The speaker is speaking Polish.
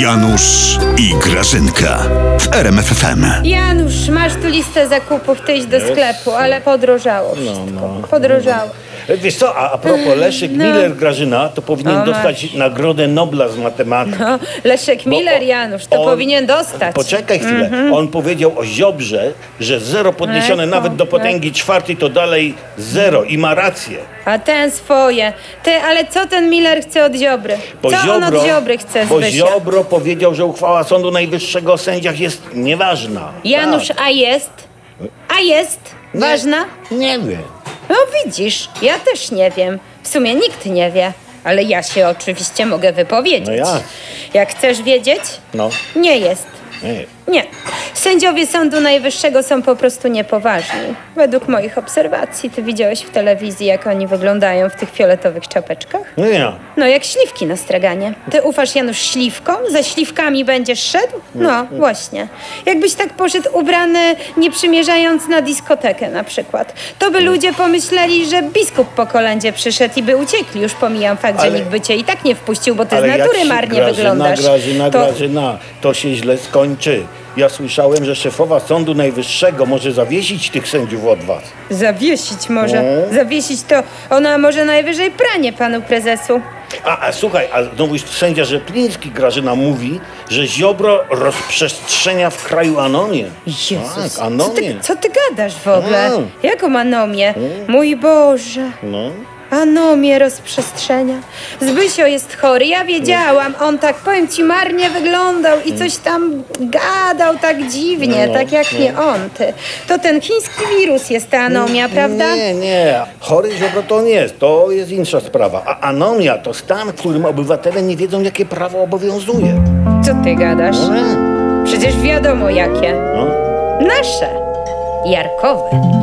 Janusz i Grażynka w RMFFM. Janusz, masz tu listę zakupów, ty idź do sklepu, ale podrożało wszystko. Podrożało. Wiesz co, a, a propos Leszek No. Miller Grażyna, to powinien O, dostać Nagrodę Nobla z matematyki. No, Leszek Miller, Janusz, to on- powinien dostać. Poczekaj chwilę. On powiedział o Ziobrze, że zero podniesione Eko, nawet do potęgi czwartej to dalej zero i ma rację. A ten swoje. Ty, ale co ten Miller chce od Ziobry? Bo co on Ziobro, od Ziobry chce bo Wysia? Ziobro powiedział, że uchwała Sądu Najwyższego o sędziach jest nieważna. Janusz, Tak. a jest? A jest? Nie- Ważna? Nie wiem. No widzisz, ja też nie wiem. W sumie nikt nie wie. Ale ja się oczywiście mogę wypowiedzieć. No ja. Jak chcesz wiedzieć? No, Nie jest. nie. Nie. Sędziowie Sądu Najwyższego są po prostu niepoważni. Według moich obserwacji, ty widziałeś w telewizji, jak oni wyglądają w tych fioletowych czapeczkach? No nie. No, jak śliwki na straganie. Ty ufasz Janusz śliwkom? Za śliwkami będziesz szedł? No, właśnie. Jakbyś tak poszedł ubrany, nie przymierzając na dyskotekę na przykład. To by ludzie pomyśleli, że biskup po kolędzie przyszedł i by uciekli. Już pomijam fakt, Ale- że nikt by cię i tak nie wpuścił, bo ty z natury marnie Grażyna, wyglądasz. Grażyna, to... Grażyna, to się źle skończy. Ja słyszałem, że szefowa Sądu Najwyższego może zawiesić tych sędziów od was. Zawiesić może. No. Zawiesić to ona może najwyżej pranie panu prezesu. A, a słuchaj, a znowu sędzia Rzepliński Grażyna mówi, że Ziobro rozprzestrzenia w kraju anomię. Jezus, Tak, co, ty, anomię. co ty gadasz w ogóle? Mm. Jaką anomię? Mój Boże. No. Anomię rozprzestrzenia. Zbysio jest chory, ja wiedziałam. On tak, powiem ci, marnie wyglądał i coś tam gadał tak dziwnie, No, tak jak nie on, ty. To ten chiński wirus jest ta anomia, prawda? Nie, nie. Chory Ziobro to nie jest. To jest inna sprawa. A anomia to stan, w którym obywatele nie wiedzą, jakie prawo obowiązuje. Co ty gadasz? No, nie. Przecież wiadomo jakie. no. Nasze. Jarkowe.